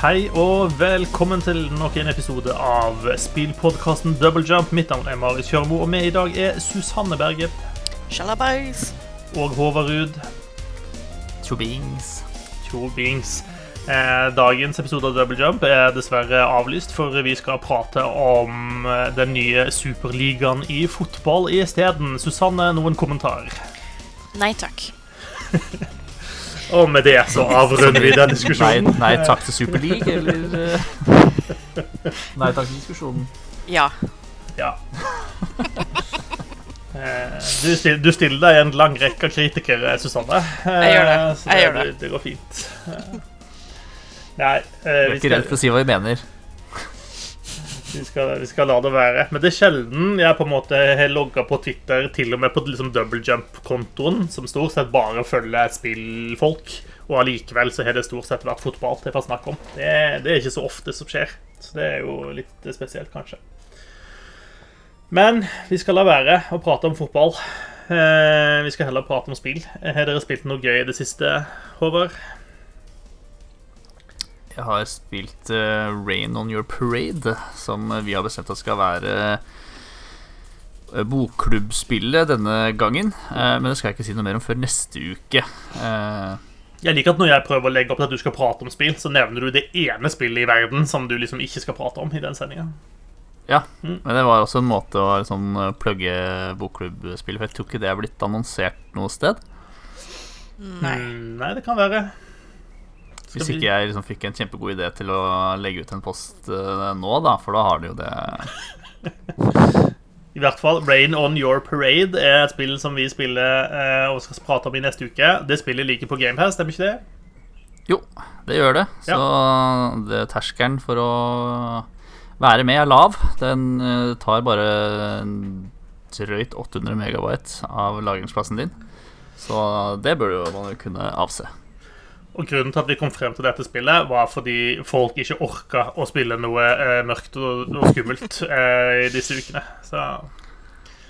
Hei og velkommen til nok en episode av spillpodkasten Double Jump. Mitt navn er Marius Kjørmo, og med i dag er Susanne Berge Shalabais. og Håvard Ruud. Tjobings. Tjobings. Eh, dagens episode av Double Jump er dessverre avlyst, for vi skal prate om eh, den nye superligaen i fotball isteden. Susanne, noen kommentar? Nei takk. Og med det så avrunder vi den diskusjonen. nei takk til Super League, eller eh, Nei takk til diskusjonen. Ja. Ja. Eh, Du, still, du stiller deg i en lang rekke av kritikere, Susanne. Eh, Jeg gjør det. Så Jeg gjør det, det. det går fint. Eh, Nei, eh, Jeg er ikke redd for å si hva vi mener. Vi, skal, vi skal la det være. Men det er sjelden jeg på en måte har logga på Twitter, til og med på liksom double jump-kontoen, som stort sett bare følger spillfolk, og allikevel så har det stort sett vært fotball det får snakke om. Det, det er ikke så ofte som skjer, så det er jo litt spesielt, kanskje. Men vi skal la være å prate om fotball. Eh, vi skal heller prate om spill. Har dere spilt noe gøy i det siste, Håvard? Jeg har spilt uh, Rain on Your Parade, som vi har bestemt at skal være eh, bokklubbspillet denne gangen. Uh, men det skal jeg ikke si noe mer om før neste uke. Uh, Jeg liker at når jeg prøver å legge opp til at du skal prate om spill, så nevner du det ene spillet i verden som du liksom ikke skal prate om i den sendinga. ja, Mm. men det var også en måte å liksom, plugge bokklubbspillet For jeg tror ikke det er blitt annonsert noe sted. Nei. Mm, nei, det kan være. Hvis ikke jeg liksom fikk en kjempegod idé til å legge ut en post eh, nå, da, for da har de jo det I hvert fall Rain on Your Parade er et spill som vi spiller eh, og skal prate om i neste uke. Det spillet ligger på GamePass, stemmer ikke det? Jo, det gjør det. Så det, terskelen for å være med er lav. Den eh, tar bare drøyt 800 megabyte av lagringsplassen din. Så det bør man jo kunne avse. Og Grunnen til at vi kom frem til dette spillet, var fordi folk ikke orka å spille noe eh, mørkt og, og skummelt eh, i disse ukene. Så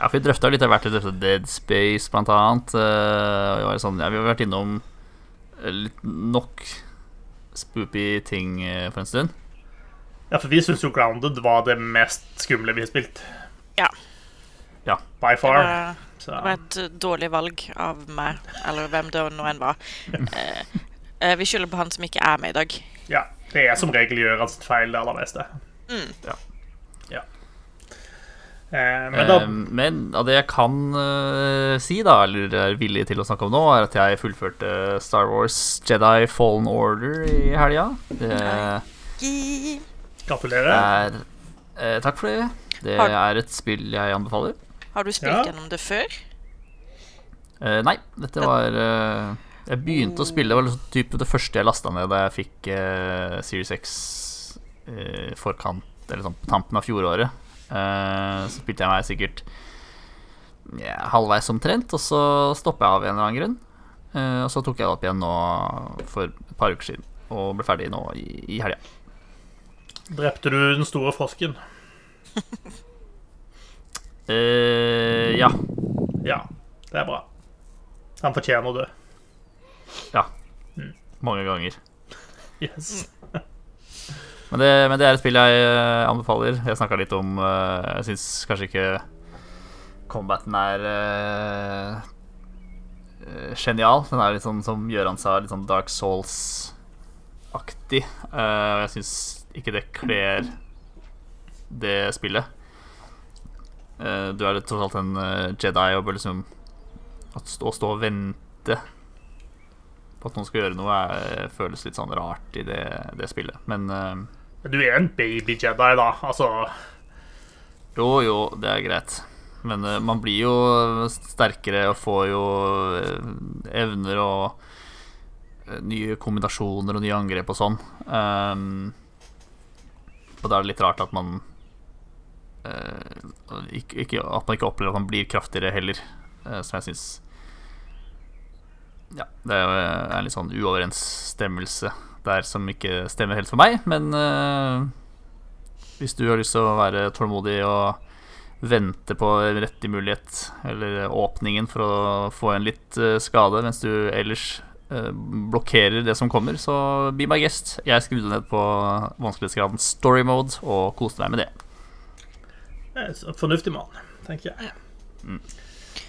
Ja, for Vi drøfta litt av hvert. Vi drøfta Dead Space, blant annet. eh, og var sånn, ja, vi har vært innom eh, litt nok spoopy ting eh, for en stund. Ja, for vi syns jo Grounded var det mest skumle vi har spilt. Ja. Ja. By Det far. var, det var et dårlig valg av meg, eller hvem det nå enn var. Eh, vi skylder på han som ikke er med i dag. Ja, det er som regel gjør hans feil, det aller meste. Mm. Ja. Ja. Eh, men da Eh, men av det jeg kan eh, si, da, eller er villig til å snakke om nå, er at jeg fullførte Star Wars Jedi Fallen Order i helga. Det gratulerer. er eh, Takk for det. Det Har- er et spill jeg anbefaler. Har du spilt Ja. gjennom det før? Eh, nei, dette var Jeg begynte å spille, det var liksom typ det første jeg lasta ned da jeg fikk eh, Series X eh, forkant, eller sånn på tampen av fjoråret. Eh, så spilte jeg meg sikkert ja, halvveis omtrent, og så stoppa jeg av en eller annen grunn. Eh, og så tok jeg det opp igjen nå for et par uker siden, og ble ferdig nå i, i helga. Drepte du den store frosken? Eh, ja. Ja, det er bra. Han fortjener å dø. Ja. Mange ganger. Yes. Men det, men det er et spill jeg eh, anbefaler. Jeg snakka litt om eh, Jeg syns kanskje ikke combaten er eh, genial. Den er litt sånn som Gøran sa, litt sånn Dark Souls-aktig. Uh, jeg syns ikke det kler det spillet. Uh, du er tross alt en Jedi og bør liksom å stå og vente på at noen skal gjøre noe, er, føles litt sånn rart i det, det spillet. Men uh, du er en baby Jedi, da. Altså Jo, jo, det er greit. Men uh, man blir jo sterkere og får jo eh, evner og nye kombinasjoner og nye angrep og sånn. Um, og da er det litt rart at man uh, ikke, ikke, At man ikke opplever at man blir kraftigere heller, uh, som jeg syns Ja, det er en litt sånn uoverensstemmelse der som ikke stemmer helt for meg, men uh, hvis du har lyst til å være tålmodig og vente på rette mulighet, eller åpningen for å få en litt eh, skade, mens du ellers eh, blokkerer det som kommer, så be my guest. Jeg skrudde ned på vanskelighetsgraden story mode og koste meg med det. Eh, så Fornuftig mann, tenker jeg. Mm.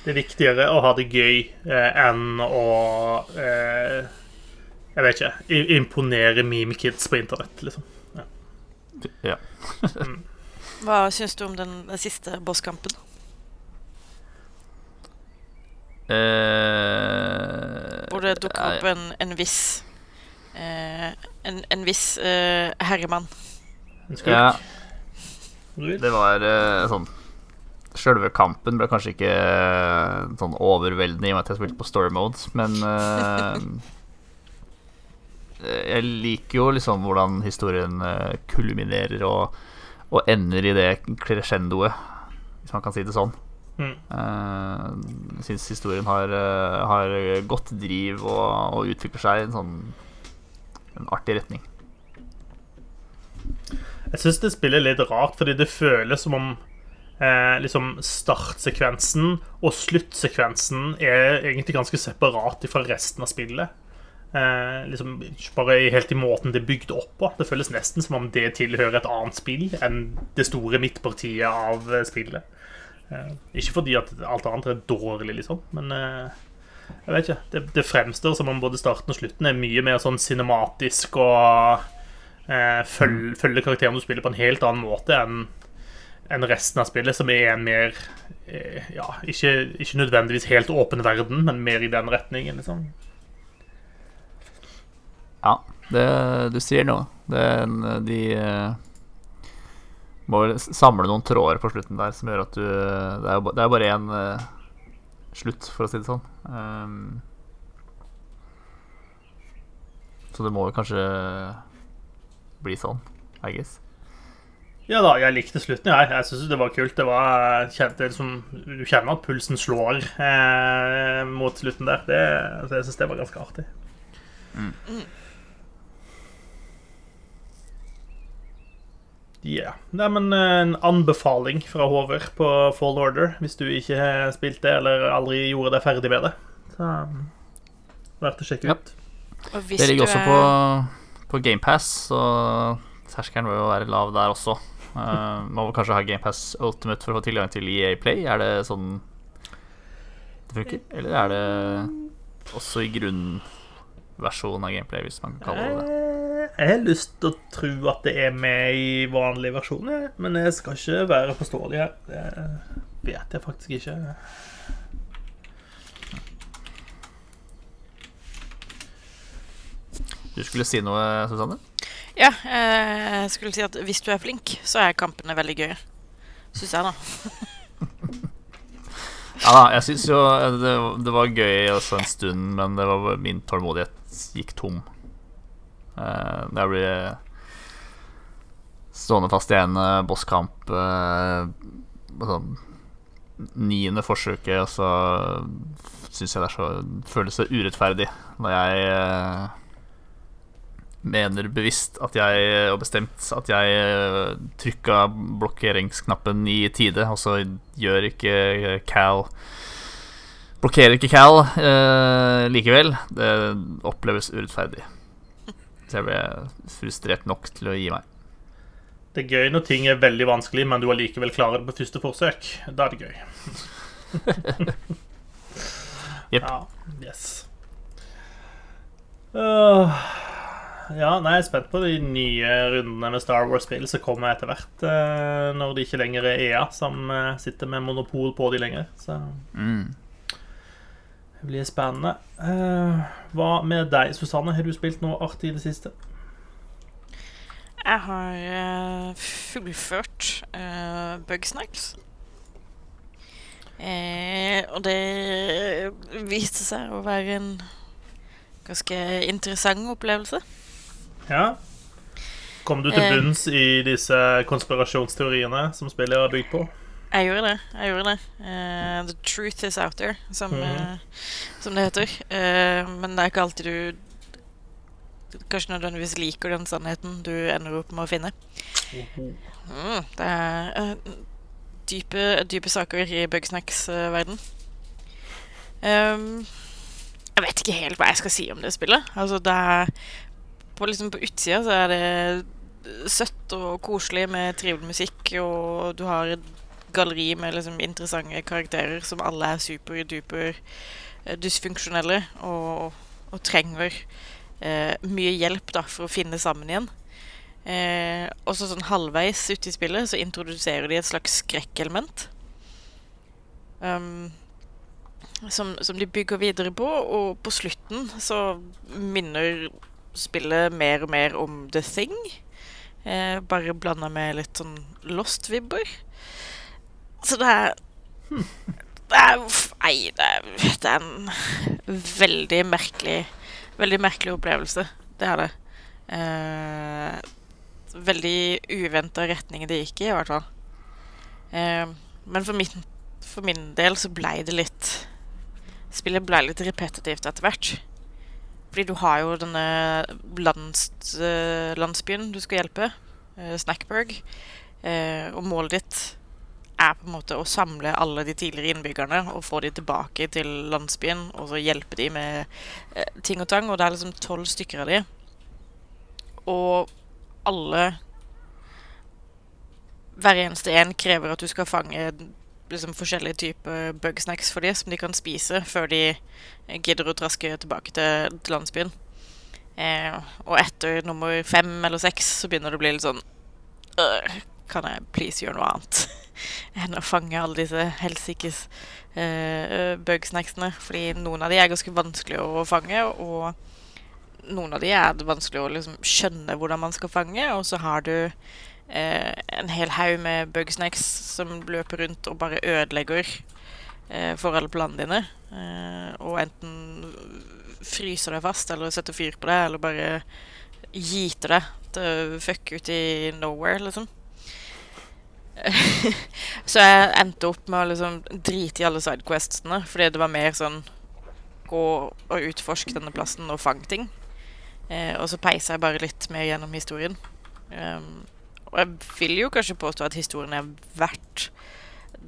Det er viktigere å ha det gøy eh, enn å eh, Jeg vet ikke Imponere meme-kids på internett, liksom. Ja. Hva syns du om den, den siste bosskampen? Eh, Hvor det dukker opp en, en viss eh, En, en viss eh, herremann. En skurk, Ja, det var eh, sånn Sjølve kampen ble kanskje ikke eh, sånn overveldende i og med at jeg spilte på story mode, men uh, Jeg liker jo liksom hvordan historien eh, kulminerer og, og ender i det crescendoet, hvis man kan si det sånn. Mm. Uh, Jeg syns historien har, har godt driv og, og utvikler seg i en sånn en artig retning. Jeg syns det spiller litt rart, fordi det føles som om eh, liksom startsekvensen og sluttsekvensen er egentlig ganske separat fra resten av spillet. Eh, liksom Bare helt i måten det er bygd opp på. Det føles nesten som om det tilhører et annet spill enn det store midtpartiet av eh, spillet. Eh, ikke fordi at alt annet er dårlig, liksom, men eh, jeg vet ikke. Det, det fremstår som om både starten og slutten er mye mer sånn cinematisk og eh, føl- følger karakteren du spiller på en helt annen måte enn enn resten av spillet, som er en mer eh, Ja, ikke, ikke nødvendigvis helt åpen verden, men mer i den retningen, liksom. Ja, det, du sier noe. Det, de eh, må vel samle noen tråder på slutten der som gjør at du Det er jo det er bare én slutt, for å si det sånn. Um, så det må jo kanskje bli sånn, I guess. Ja da, jeg likte slutten, jeg. Jeg syns det var kult. Det var kjente, liksom, Du kjenner at pulsen slår eh, mot slutten der. Det, altså, jeg syns det var ganske artig. Ja. Nei, men eh, en anbefaling fra Håver på Fall Order, hvis du ikke har spilt det eller aldri gjorde deg ferdig med det. Så verdt å sjekke Ja. ut. Og hvis Det ligger du også på, på GamePass, så terskelen bør jo være lav der også. Uh, må vel kanskje ha GamePass Ultimate for å få tilgang til EA Play. Er det sånn det funker? Eller er det også i grunnversjonen av Gameplay, hvis man kan kalle det det? Eh, Jeg har lyst til å tro at det er med i vanlig versjon, men jeg skal ikke være forståelig her. Det vet jeg faktisk ikke. Du skulle si noe, Susanne? Ja, eh, jeg skulle si at hvis du er flink, så er kampene veldig gøye. Syns jeg, da. Ja da, jeg syns jo det, det var gøy også en stund, men var min tålmodighet gikk tom. Uh, det blir stående fast i en eh, bosskamp uh, sånn niende forsøket, og så syns jeg det så, føles så urettferdig når jeg eh, mener bevisst at jeg, og bestemt at jeg uh, trykka blokkeringsknappen i tide, og så gjør ikke Cal Blokkerer ikke Cal eh, likevel. Det oppleves urettferdig. Så jeg ble frustrert nok til å gi meg. Det er gøy når ting er veldig vanskelig, men du allikevel klarer det på første forsøk. Da er det gøy. Jepp. Ja, yes. Øh, ja, nei, jeg er spent på de nye rundene med Star Wars-spill som kommer etter hvert. eh, når det ikke lenger er EA som eh, sitter med monopol på de lenger. Så Mm. det blir spennende. Eh, hva med deg, Susanne? Har du spilt noe artig i det siste? Jeg har eh, fullført uh, Bugsnacks. Eh, og det viste seg å være en ganske interessant opplevelse. Ja. Kom du til Eh. bunns i disse konspirasjonsteoriene som spillet er bygd på? Jeg gjorde det. jeg gjorde det uh, The truth is out there, som, mm. uh, som det heter. Uh, men det er ikke alltid du kanskje nødvendigvis liker den sannheten du ender opp med å finne. Mm, det er dype, dype saker i Bugsnacks-verden. Um, Jeg vet ikke helt hva jeg skal si om det spillet. Altså, det er På, liksom, på utsida så er det søtt og koselig med trivelig musikk, og du har et galleri med liksom interessante karakterer som alle er superduper eh, dysfunksjonelle og, og trenger eh, mye hjelp da, for å finne sammen igjen. Eh, og så sånn halvveis ute i spillet så introduserer de et slags skrekkelement. Um, som, som, de bygger videre på, og på slutten så minner spillet mer og mer om The Thing. Eh, bare blanda med litt sånn Lost-vibber. Så det er Det er Nei, det er, det er en veldig merkelig Veldig merkelig opplevelse. Det er det. Eh, veldig uventa retning det gikk i, i hvert fall. Eh, men for min, for min del så blei det litt Spillet blei litt repetitivt etter hvert. Fordi du har jo denne lands, uh, landsbyen du skal hjelpe, uh, Snackburg. Uh, og målet ditt er på en måte å samle alle de tidligere innbyggerne og få de tilbake til landsbyen og så hjelpe de med ting og tang. Og det er liksom tolv stykker av de. Og alle Hver eneste en krever at du skal fange liksom forskjellige typer bugsnacks for dem som de kan spise før de gidder å traske tilbake til, til landsbyen. Eh, og etter nummer fem eller seks så begynner det å bli litt sånn øh, Kan jeg please gjøre noe annet enn å fange alle disse helsikes eh, bugsnacksene? Fordi noen av de er ganske vanskelig å fange, og noen av de er det vanskelig å liksom skjønne hvordan man skal fange, og så har du eh, en hel haug med bugsnacks som løper rundt og bare ødelegger eh, for alle planene dine. Eh, og enten fryser deg fast, eller setter fyr på deg, eller bare giter deg til fuck ut i nowhere, liksom. så jeg endte opp med å liksom drite i alle sidequestene, fordi det var mer sånn gå og utforske denne plassen og fange ting. Eh, og så peisa jeg bare litt mer gjennom historien. Um, og jeg vil jo kanskje påstå at historien er verdt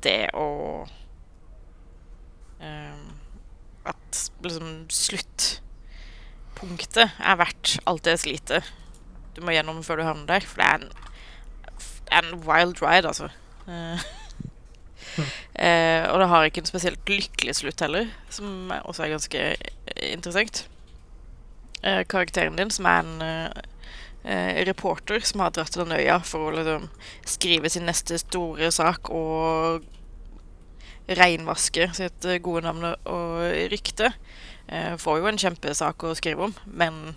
det å um, At liksom sluttpunktet er verdt alt det slitet du må gjennom før du havner der. For det er en, det er en wild ride, altså. Uh, uh, og det har ikke en spesielt lykkelig slutt heller, som også er ganske interessant. Uh, karakteren din, som er en eh, reporter som har dratt til den øya for å liksom, skrive sin neste store sak og reinvaske sitt eh, gode navn og rykte. Eh, får jo en kjempesak å skrive om, men,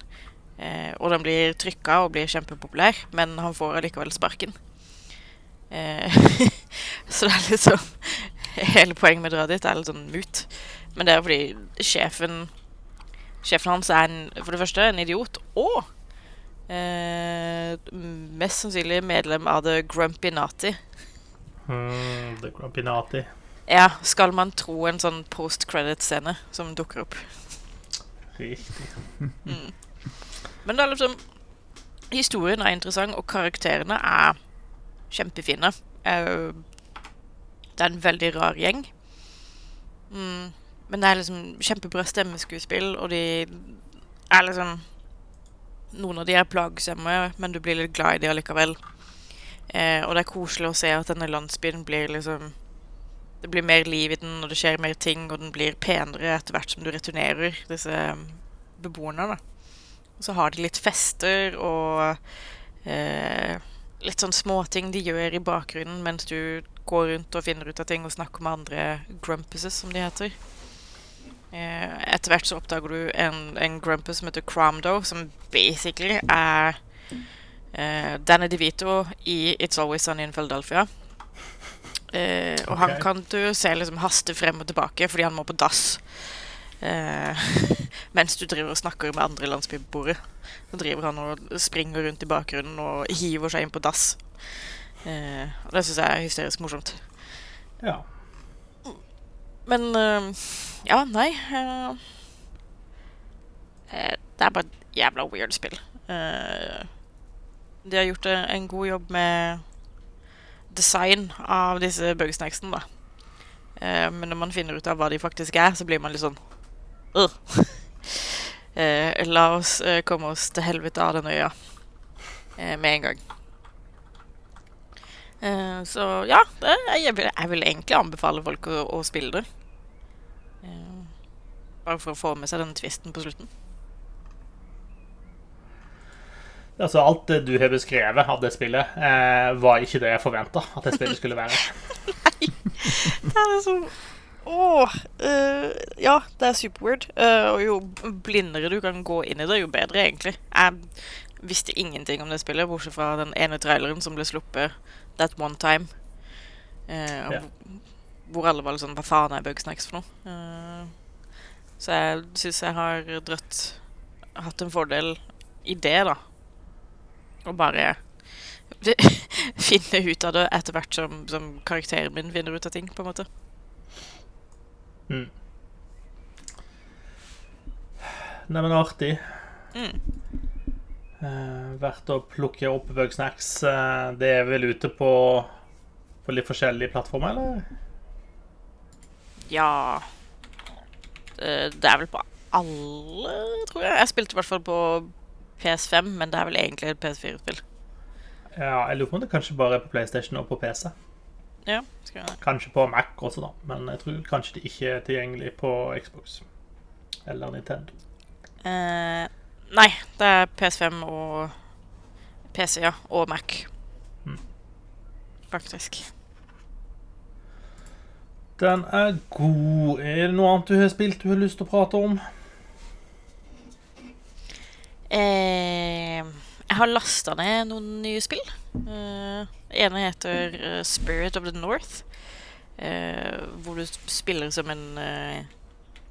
eh, og den blir trykka og blir kjempepopulær, men han får allikevel sparken. Eh, så det er liksom Hele poenget med å dra dit er litt sånn mut. Men det er fordi sjefen Sjefen hans er en, for det første en idiot, og Eh, mest sannsynlig medlem av The Grumpy Nati. Mm, the Grumpy Nati. Ja, skal man tro en sånn post-credit-scene som dukker opp. Riktig. Mm. Men det er liksom Historien er interessant, og karakterene er kjempefine. Uh, det er en veldig rar gjeng. Mm. Men det er liksom kjempebra stemmeskuespill, og de er liksom noen av de er plagsomme, men du blir litt glad i de allikevel. Eh, og det er koselig å se at denne landsbyen blir liksom Det blir mer liv i den, og det skjer mer ting, og den blir penere etter hvert som du returnerer disse um, beboerne. da. Og så har de litt fester og eh, litt sånn småting de gjør i bakgrunnen mens du går rundt og finner ut av ting og snakker med andre grumpuses, som de heter. Eh, etter hvert så oppdager du en, en grumpus som heter Cromdo, som basically er uh, Danny DeVito i It's Always Sunny in Philadelphia. Uh, og okay. han kan du se liksom haste frem og tilbake fordi han må på dass. Uh, mens du driver og snakker med andre landsbyboere. Så driver han og springer rundt i bakgrunnen og hiver seg inn på dass. og det syns jeg er hysterisk morsomt. Ja. Men ja, nei uh, Det er bare et jævla weird spill. Uh, de har gjort en god jobb med design av disse bugsnacksene, da. Uh, men når man finner ut av hva de faktisk er, så blir man litt sånn la oss komme oss til helvete av den øya med en gang. Så ja, jeg vil egentlig anbefale folk å, å spille det. Eh, bare for å få med seg denne tvisten på slutten. Altså, alt du har beskrevet av det spillet, eh, var ikke det jeg forventa at det spillet skulle være. Nei. Det er liksom Åh eh, Ja, det er superweird. Uh, og jo blindere du kan gå inn i det, jo bedre, egentlig. Jeg visste ingenting om det spillet, bortsett fra den ene traileren som ble sluppet that one time. Uh, yeah. hvor- alle var litt sånn Hva faen er Bugsnacks for noe? Eh, så jeg syns jeg har drøtt Hatt en fordel i det, da. Å bare finne ut av det etter hvert som, som karakteren min finner ut av ting, på en måte. Mm. Nei, men artig. Mm. Uh, verdt å plukke opp Bugsnacks. Uh, det er vel ute på, på litt forskjellige plattformer, eller? Ja det, det er vel på alle, tror jeg. Jeg spilte i hvert fall på PS5, men det er vel egentlig et PS4-spill. Ja, jeg lurer på om det kanskje bare er på PlayStation og på PC. Ja, skal vi Kanskje på Mac også, da. Men jeg tror kanskje det ikke er tilgjengelig på Xbox eller Nintendo. Eh, nei, det er PS5 og PC, ja. Og Mac. Mm. Faktisk. Den er god. Er det noe annet du har spilt du har lyst til å prate om? Eh, jeg har lasta ned noen nye spill. Eh, ene heter eh, Spirit of the North. eh, hvor du spiller som en eh,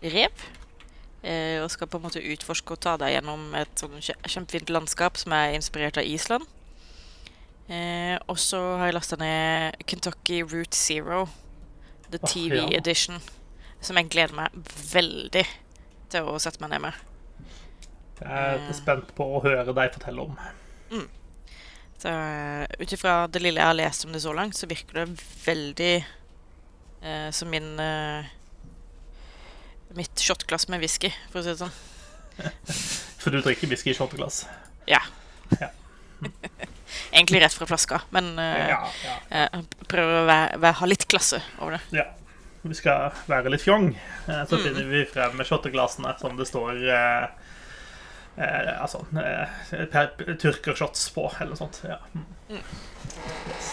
rev. eh, og skal på en måte utforske og ta deg gjennom et sånn kjempefint landskap som er inspirert av Island. Og så har jeg lasta ned Kentucky Route Zero, The TV TV ja. Edition. Som jeg gleder meg veldig til å sette meg ned med. Jeg er spent på å høre deg fortelle om. Så uh, Ut ifra det lille jeg har lest om det så langt, så virker det veldig eh, som min eh, Mitt shotglass med whisky, for å si det sånn. For du drikker whisky i shotglass? Ja. Ja. Egentlig rett fra flaska, men eh, Ja, ja, prøver å være, være, ha litt klasse over det. ja. Vi skal være litt fjong. Eh, Så Mm. finner vi frem med shotteglassene som det står eh, eh, Altså eh, tyrkershots på, eller noe sånt. Ja. Mm. Yes.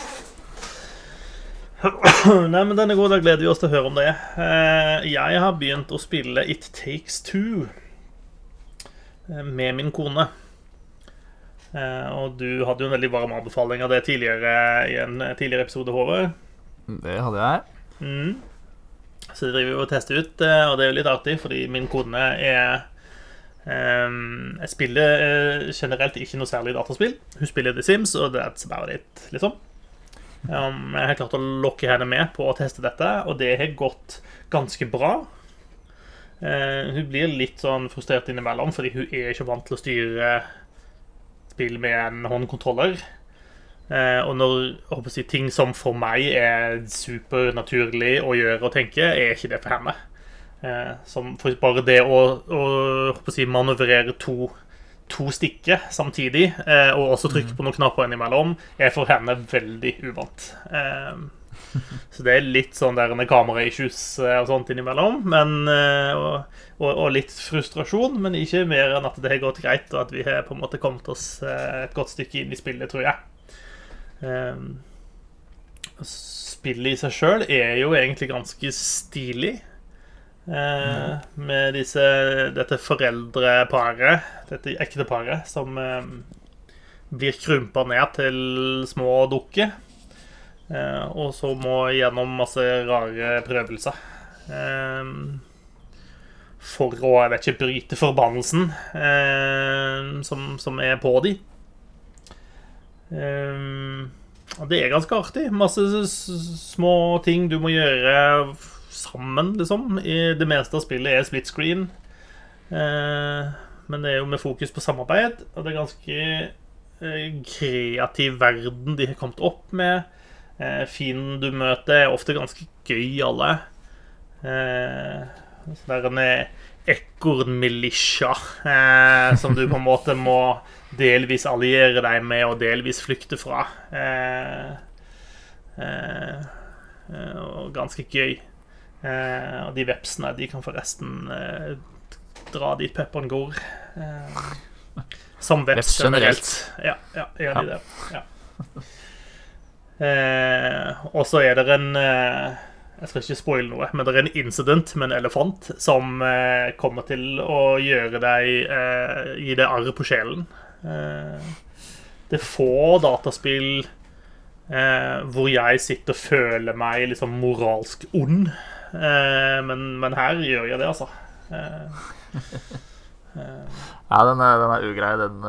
Nei, men denne gode, da gleder vi oss til å høre om det. Eh, Jeg har begynt å spille It Takes Two eh, med min kone. Eh, Og du hadde jo en veldig varm anbefaling av det tidligere i en tidligere episode, Håvard. Det hadde jeg. Mm. Så det driver vi og tester ut, eh, og det er jo litt artig, fordi min kone er Um, Jeg spiller eh, generelt ikke noe særlig dataspill. Hun spiller The Sims, og that's about it, liksom. Um, jeg har klart å lokke henne med på å teste dette, og det har gått ganske bra. Uh, hun blir litt sånn frustrert innimellom, fordi hun er ikke vant til å styre spill med en håndkontroller. Eh, og når si, ting som for meg er supernaturlig å gjøre og tenke, er ikke det for henne. Eh, som for bare det å, å, si, manøvrere to, to stikker samtidig, eh, og også trykke på noen knapper innimellom, er for henne veldig uvant. Eh, så det er litt sånn der kamera-issues eh, og sånt innimellom. Men, eh, og, og, og litt frustrasjon, men ikke mer enn at det har gått greit, og at vi har på en måte kommet oss eh, et godt stykke inn i spillet, tror jeg. Um, spillet i seg sjøl er jo egentlig ganske stilig. Eh, med disse, dette foreldreparet, dette ekteparet, som blir krympa ned til små dukker. Eh, og så må gjennom masse rare prøvelser. Eh, for å jeg vet ikke, bryte forbannelsen eh, som, som er på de. Det er ganske artig. Masse små ting du må gjøre sammen, liksom. I det meste av spillet er split screen. Men det er jo med fokus på samarbeid, og det er ganske kreativ verden de har kommet opp med. Eh, fienden du møter, er ofte ganske gøy, alle. Eh, så der er ekornmilisja eh, som du på en måte må delvis alliere deg med og delvis flykte fra. Eh, eh, eh og ganske gøy. Eh, og de vepsene de kan forresten eh, dra dit pepperen går. som veps generelt. Ja, ja, gjør de det. Ja. Og så er det en jeg skal ikke spoile noe, men det er en incident med en elefant som eh, kommer til å gjøre deg eh, Gi deg arr på sjelen. Eh, det er få dataspill eh, hvor jeg sitter og føler meg liksom moralsk ond. Eh, men, men, her gjør jeg det, altså. Eh, ja, den er, den er, ugrei, den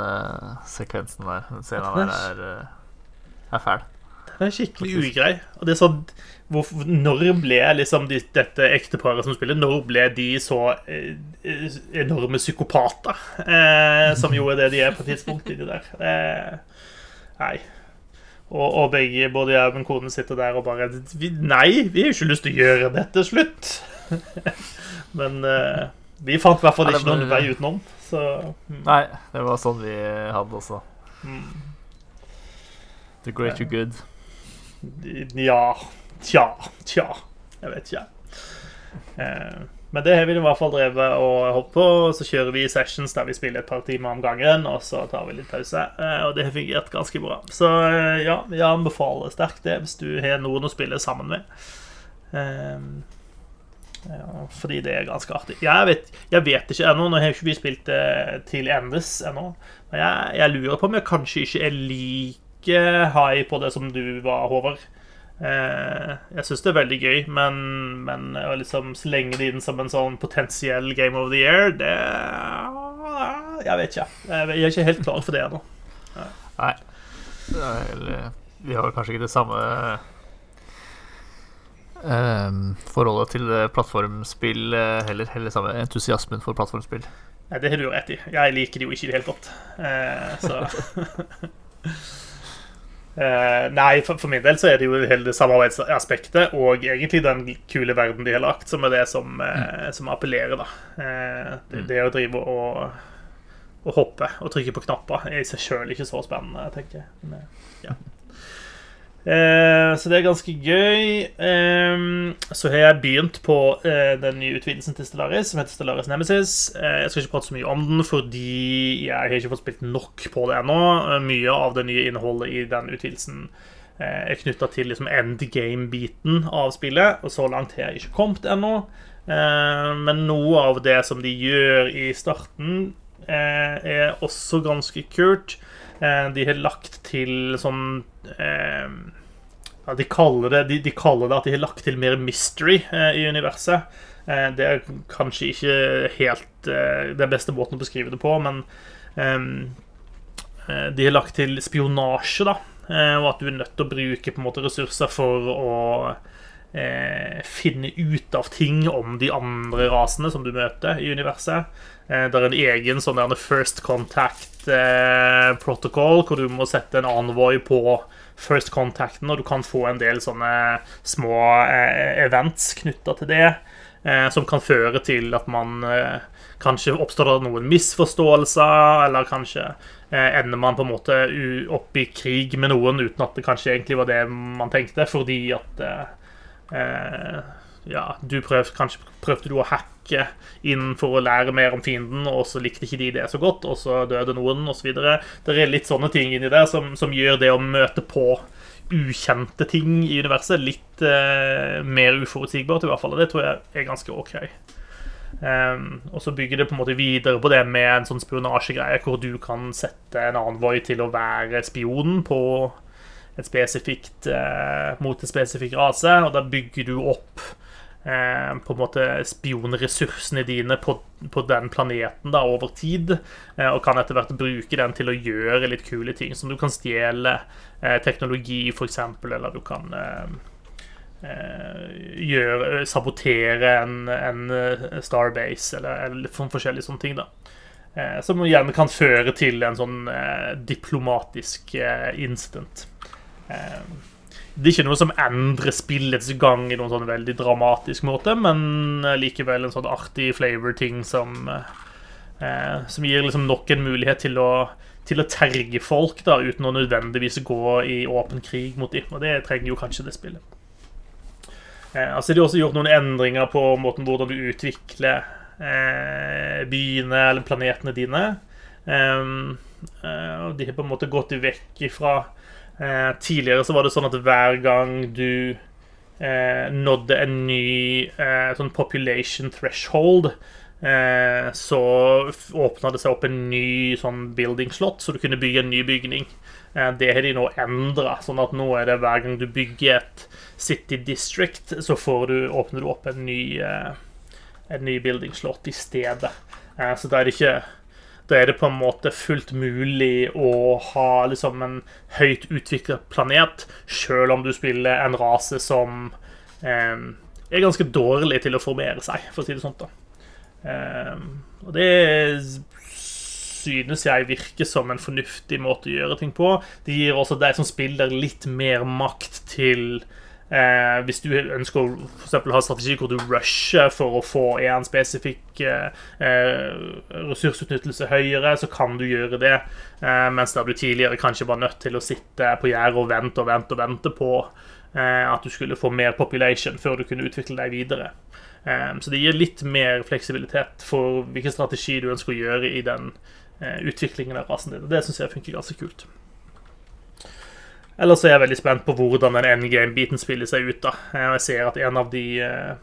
sekvensen der. Den scenen der er, er fæl. Den er skikkelig ugrei. Og det er sånn hvor, Når ble liksom de, dette ekteparet som spiller, når ble de så eh, enorme psykopater? Eh, som jo er det de er på et tidspunkt inni der. Eh, nei. Og, og, begge, både jeg og min kone sitter der og bare Nei, vi har jo ikke lyst til å gjøre dette slutt. Men eh, vi fant i hvert fall ikke noen vei utenom. Så, mm. Nei, det var sånn vi hadde også. Mm. The greater good. Ja Tja. Tja. Jeg vet ikke. Eh, men det har vi i hvert fall drevet og holdt på. Så kjører vi sessions der vi spiller et par timer om gangen, og så tar vi litt pause. Eh, og det har fungert ganske bra. Så eh, ja, jeg anbefaler sterkt det hvis du har noen å spille sammen med. Ja, fordi det er ganske artig. Jeg vet, jeg vet ikke ennå. Nå har ikke vi spilt det til endes ennå. Men jeg, jeg, lurer på om jeg kanskje ikke er like high på det som du var, Håvard. Eh, jeg syns det er veldig gøy, men, men å liksom slenge det inn som en sånn potensiell Game of the Year, det Jeg vet ikke. Jeg er ikke helt klar for det ennå. Nei. Vi har kanskje ikke det samme eh, forholdet til plattformspill heller. Heller samme entusiasmen for plattformspill. Nei, det har du jo rett i. Jeg liker det jo ikke i det hele tatt. Uh, så Uh, nei, for, for, min del så er det jo hele det samarbeidsaspektet og egentlig den kule verden de har lagt, som er det som, uh, som appellerer, da. Uh, det, det, å drive og, og hoppe og trykke på knapper er i seg sjøl ikke så spennende, tenker jeg. Men, ja. Eh, så det er ganske gøy. Eh, så har jeg begynt på eh, den nye utvidelsen til Stellaris, som heter Stellaris Nemesis. Eh, jeg skal ikke prate så mye om den, fordi jeg har ikke fått spilt nok på det ennå. Eh, mye av det nye innholdet i den utvidelsen eh, er knytta til liksom endgame-biten av spillet, og så langt har jeg ikke kommet ennå. men noe av det som de gjør i starten, er også ganske kult. de har lagt til sånn ja, de, kaller det, de, de, kaller det at de har lagt til mer mystery eh, i universet. Eh, det er kanskje ikke helt eh, den beste måten å beskrive det på, men ehm, eh, de har lagt til spionasje, da. Eh, og at du er nødt til å bruke på en måte ressurser for å finne ut av ting om de andre rasene som du møter i universet. Det er en egen sånn first contact protocol, hvor du må sette en envoy på first contacten, og du kan få en del sånne små eh, events knytta til det. Eh, som kan føre til at man eh, Kanskje oppstår det noen misforståelser, eller kanskje eh, ender man på en måte opp i krig med noen uten at det kanskje egentlig var det man tenkte, fordi at eh, eh, ja, du prøv, kanskje prøvde du å hacke inn for å lære mer om fienden, og så likte ikke de det så godt, og så døde noen, osv. Det er litt sånne ting inni der som, som, gjør det å møte på ukjente ting i universet litt eh, mer uforutsigbart, i hvert fall. Og det tror jeg er ganske OK. Um, og så bygger det på en måte videre på det med en sånn spionasjegreie hvor du kan sette en annen Voy til å være spionen på et spesifikt eh, mot en spesifikk rase, og da bygger du opp Eh, på en måte spionressursene dine på, på den planeten da, over tid. Eh, og kan etter hvert bruke den til å gjøre litt kule ting. Som du kan stjele eh, teknologi, f.eks., eller du kan eh, eh, gjøre, sabotere en, en Starbase, eller, eller forskjellige sånne ting. da som gjerne kan føre til en sånn diplomatisk incident. Det er ikke noe som endrer spillets gang i noen sånn veldig dramatisk måte, men likevel en sånn artig flavor-ting som eh, Som gir liksom nok en mulighet til å, til å terge folk da, uten å nødvendigvis gå i åpen krig mot dem. Og det trenger jo kanskje det spillet. Eh, altså De har også gjort noen endringer på måten hvordan du utvikler eh, byene eller planetene dine. Um, uh, og de har på en måte gått vekk ifra Eh, tidligere så var det sånn at hver gang du eh, nådde en ny eh, sånn population threshold, eh, så åpna det seg opp en ny sånn building slot, så du kunne bygge en ny bygning. Eh, det har de nå endra, sånn at nå er det hver gang du bygger et city district, så du, åpner du opp en ny, en ny building slot i stedet. så da er det ikke da er det på en måte fullt mulig å ha liksom en høyt utviklet planet, sjøl om du spiller en rase som eh, er ganske dårlig til å formere seg, for å si det sånn. da. Eh, og det synes jeg virker som en fornuftig måte å gjøre ting på. Det gir også deg som spiller litt mer makt til Eh, hvis du ønsker å for eksempel, ha strategi hvor du rusher for å få en spesifikk eh, eh, ressursutnyttelse høyere, så kan du gjøre det. Eh, mens der du tidligere kanskje var nødt til å sitte på gjerdet og vente og vente og vente på eh, at du skulle få mer population før du kunne utvikle deg videre. Eh, så det gir litt mer fleksibilitet for hvilken strategi du ønsker å gjøre i den utviklingen av rasen din. Og det syns jeg funker ganske kult. Ellers er jeg veldig spent på hvordan den endgame-biten spiller seg ut. da. Jeg ser at en av de eh,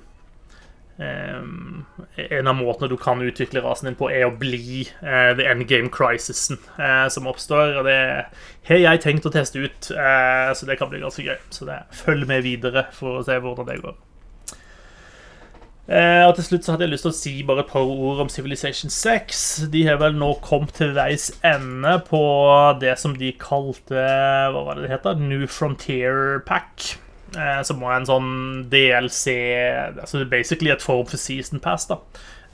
En av måtene du kan utvikle rasen din på, er å bli uh, the endgame crisisen uh, som oppstår. Og det har jeg tenkt å teste ut, uh, så det kan bli ganske gøy. Så det, følg med videre for å se hvordan det går. Eh, og til slutt så hadde jeg lyst til å si bare et par ord om Civilization 6. De har vel nå kommet til veis ende på det som de kalte Hva var det det heter? New Frontier Pack. Eh, som var en sånn DLC Altså basically et form for season pass. da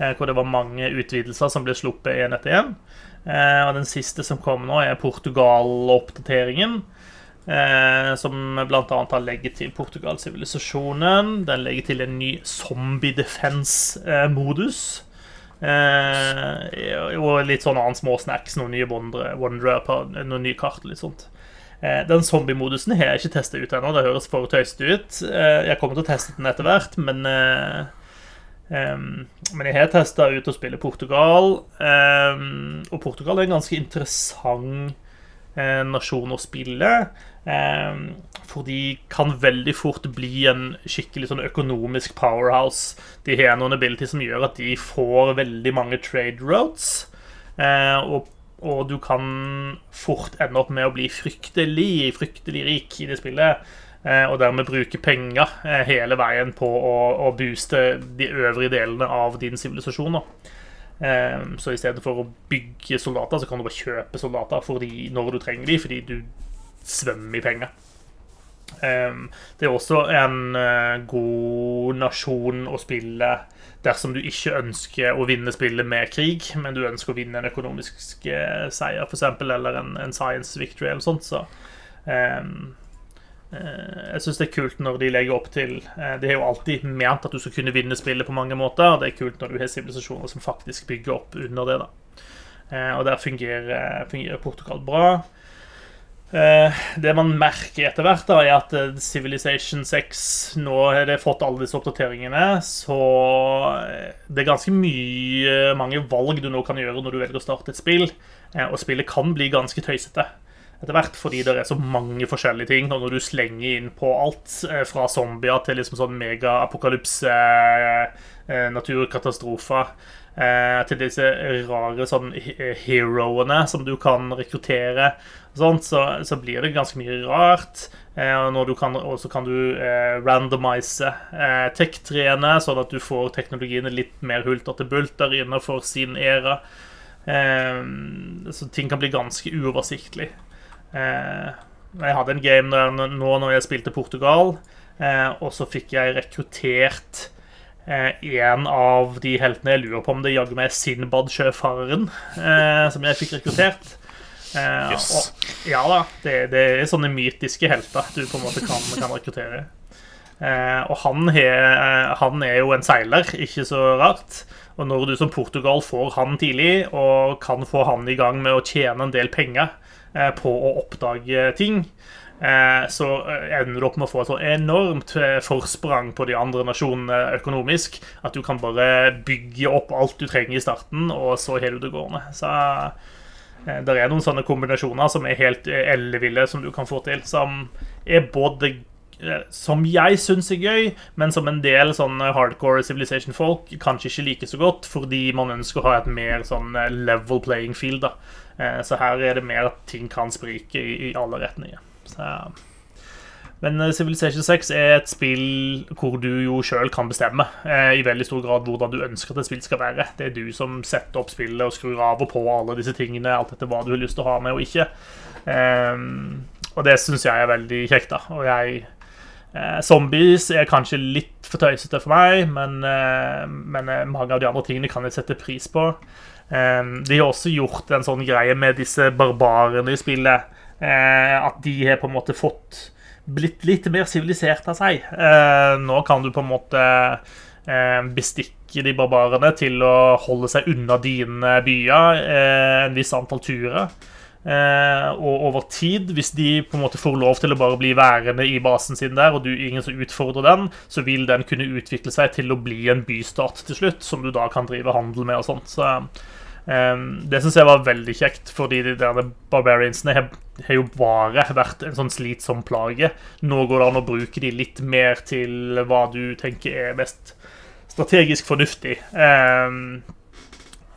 eh, Hvor det var mange utvidelser som ble sluppet én etter én. Og den siste som kom nå, er Portugal-oppdateringen. Eh, som bl.a. har legget til Portugal-sivilisasjonen. Den legger til en ny zombie defense-modus. Eh, og litt sånn annen småsnacks, noen nye wondere, på noen nye kart. litt sånt. Eh, den zombie-modusen har jeg ikke testa ut ennå. Det høres for tøysete ut. Eh, jeg kommer til å teste den etter hvert, men Um, men jeg har testa ut å spille Portugal, og Portugal er en ganske interessant nasjon å spille. Ehm, for de kan veldig fort bli en skikkelig sånn økonomisk powerhouse. De har noen ability som gjør at de får veldig mange trade routes. Eh, og, og, du kan fort ende opp med å bli fryktelig, fryktelig rik i det spillet. Eh, og dermed bruke penger eh, hele veien på å, å booste de øvrige delene av din sivilisasjon. Så i stedet for å bygge soldater, så kan du bare kjøpe soldater fordi, når du trenger dem, fordi du svømme i penger. Um, det er også en uh, god nasjon å spille dersom du ikke ønsker å vinne spillet med krig, men du ønsker å vinne en økonomisk uh, seier, f.eks., eller en, en, science victory eller sånt. Så um, uh, jeg syns det er kult når de legger opp til det er jo alltid ment at du skal kunne vinne spillet på mange måter, og det er kult når du har sivilisasjoner som faktisk bygger opp under det. da Og der fungerer, fungerer Portugal bra. Eh, det man merker etter hvert, da, er at eh, Civilization 6 Nå har det fått alle disse oppdateringene, så eh, det er ganske mye mange valg du nå kan gjøre når du velger å starte et spill. Og spillet kan bli ganske tøysete etter hvert, fordi det er så mange forskjellige ting. Når du slenger inn på alt, fra zombier til liksom sånn megaapokalypse, naturkatastrofer til disse rare sånn heroene som du kan rekruttere, sånt, så, så, blir det ganske mye rart. Eh, og så kan du eh, randomise eh, tech-treene, sånn at du får teknologiene litt mer hulter til bulter innenfor sin æra. Eh, så ting kan bli ganske uoversiktlig. Eh, jeg hadde en game der nå når jeg spilte Portugal, eh, og så fikk jeg rekruttert Eh, en av de heltene jeg lurer på om det jaggu meg er Sinbad-sjøfareren, eh, som jeg fikk rekruttert. Eh, Yes. og, ja da, det, det er sånne mytiske helter du på en måte kan, kan rekruttere. Eh, og han, he, eh, han er jo en seiler, ikke så rart. Og når du som Portugal får han tidlig, og kan få han i gang med å tjene en del penger eh, på å oppdage ting, eh, så eh, ender du opp med å få et så enormt forsprang på de andre nasjonene økonomisk at du kan bare bygge opp alt du trenger i starten, og så har du det gående. Så det er noen sånne kombinasjoner som er helt eh, elleville, som du kan få til, som er både eh, som jeg syns er gøy, men som en del sånne hardcore Civilization-folk kanskje ikke liker så godt, fordi man ønsker å ha et mer sånn eh, level playing field. da. Eh, Så her er det mer at ting kan sprike i alle retninger. Så, men eh, Civilization 6 er et spill hvor du jo sjøl kan bestemme eh, i veldig stor grad hvordan du ønsker at et spill skal være. Det er du som setter opp spillet og skrur av og på alle disse tingene, alt etter hva du har lyst til å ha med og ikke. Eh, og det syns jeg er veldig kjekt, da. Og jeg eh, Zombies er kanskje litt for tøysete for meg, men, eh, men eh, mange av de andre tingene kan jeg sette pris på. Ehm, de har også gjort en sånn greie med disse barbarene i spillet. at de har på en måte fått blitt litt mer sivilisert av seg. Eh, nå kan du på en måte eh, bestikke de barbarene til å holde seg unna dine byer eh, en viss antall turer. Og over tid, hvis de på en måte får lov til å bare bli værende i basen sin der, og du ingen som utfordrer den, så vil den kunne utvikle seg til å bli en bystat til slutt, som du da kan drive handel med og sånt. Så det syns jeg var veldig kjekt, fordi de der barbariansene har, jo bare vært en sånn slitsom plage. Nå går det an å bruke de litt mer til hva du tenker er mest strategisk fornuftig. Eh,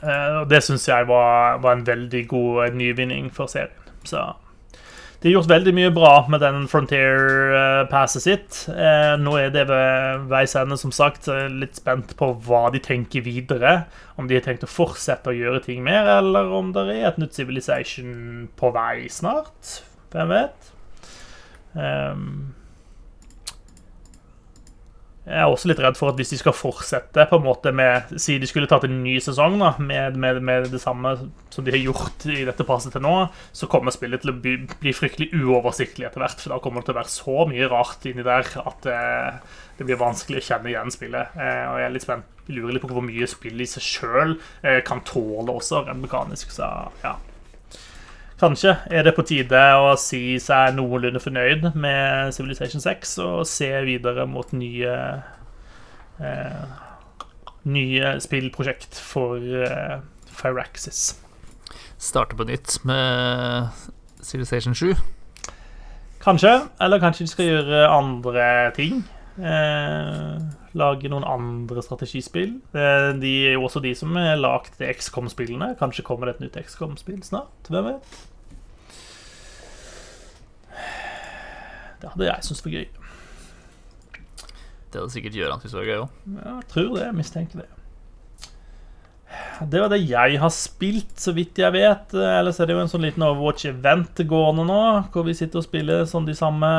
Eh, det syns jeg var, var en veldig god nyvinning for serien. Så de har gjort veldig mye bra med den Frontier-passet sitt. Eh, Nå er det ved veis ende, som sagt. Eh, Litt spent på hva de tenker videre. Om de har tenkt å fortsette å gjøre ting mer, eller om det er et nytt Civilization på vei snart. Hvem vet? Um, jeg er også litt redd for at hvis de skal fortsette på en måte med Si de skulle tatt en ny sesong da, med, med, med det samme som de har gjort i dette passet til nå, så kommer spillet til å bli, bli fryktelig uoversiktlig etter hvert. For da kommer det til å være så mye rart inni der at eh, det blir vanskelig å kjenne igjen spillet. Eh, og jeg er litt spent. Lurer litt på hvor mye spillet i seg sjøl eh, kan tåle også, rent mekanisk. Så ja. Kanskje er det på tide å si seg noenlunde fornøyd med Civilization 6 og se videre mot nye eh, Nye spillprosjekt for eh, Firaxis. Starte på nytt med Civilization 7. Kanskje. Eller kanskje de skal gjøre andre ting. Eh, lage noen andre strategispill. Eh, de er jo også de som har lagd XCOM-spillene. Kanskje kommer det et nytt XCOM-spill snart. Hvem vet? Det hadde jeg syntes var gøy. Det hadde sikkert Gøran syntes var gøy òg. Ja, jeg tror det. Jeg mistenker det. Det var det jeg har spilt, så vidt jeg vet. Ellers er det jo en sånn liten Overwatch-event gående nå, hvor vi sitter og spiller sånn de samme